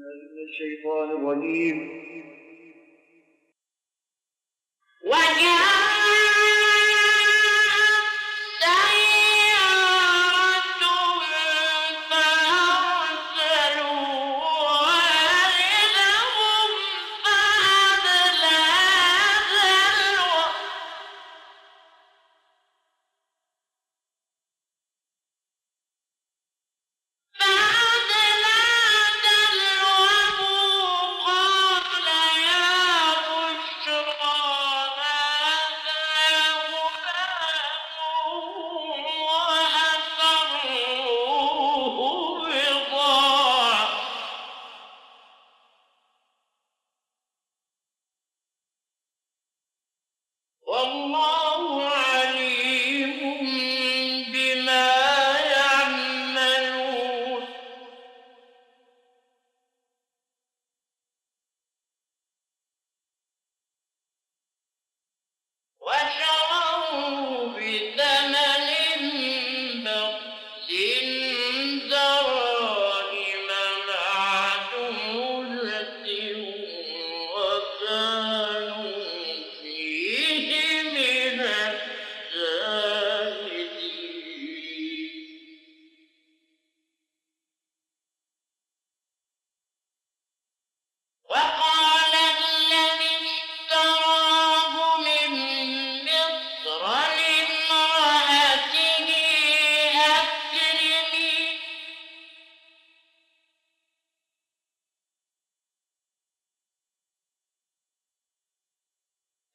الشيطان الرجيم.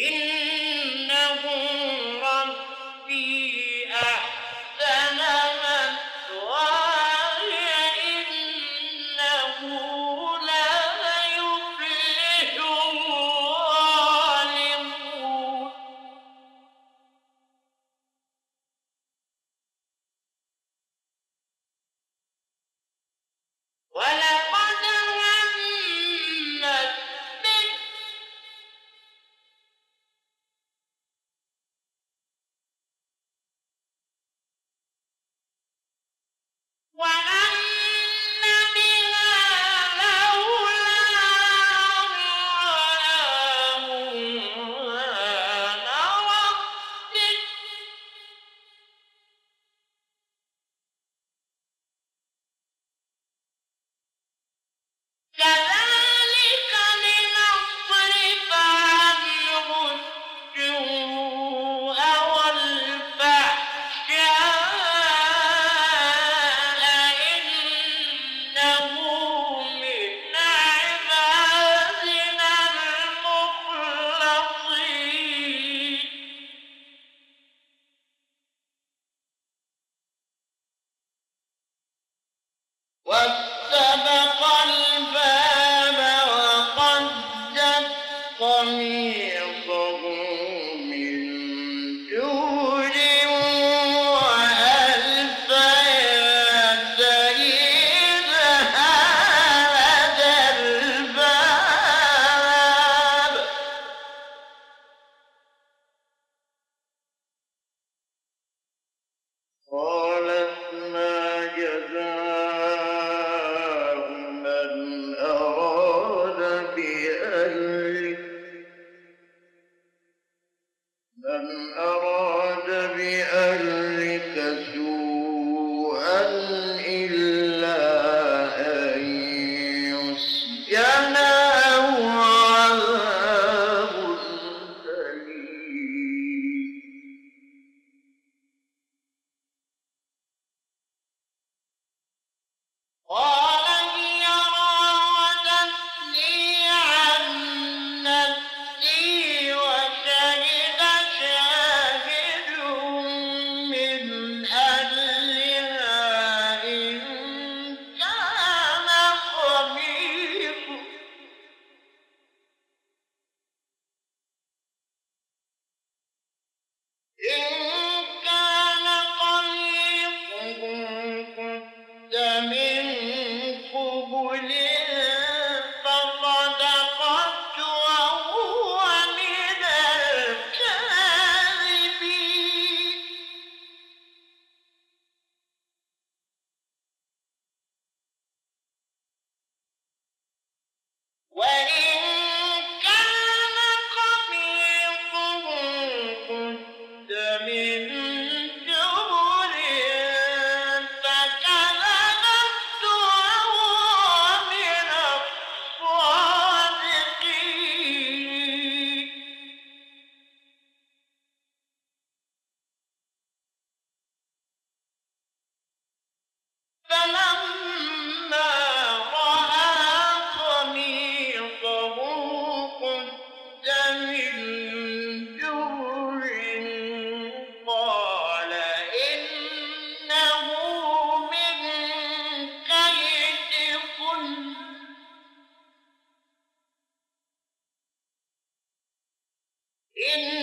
إن السماء جميعا In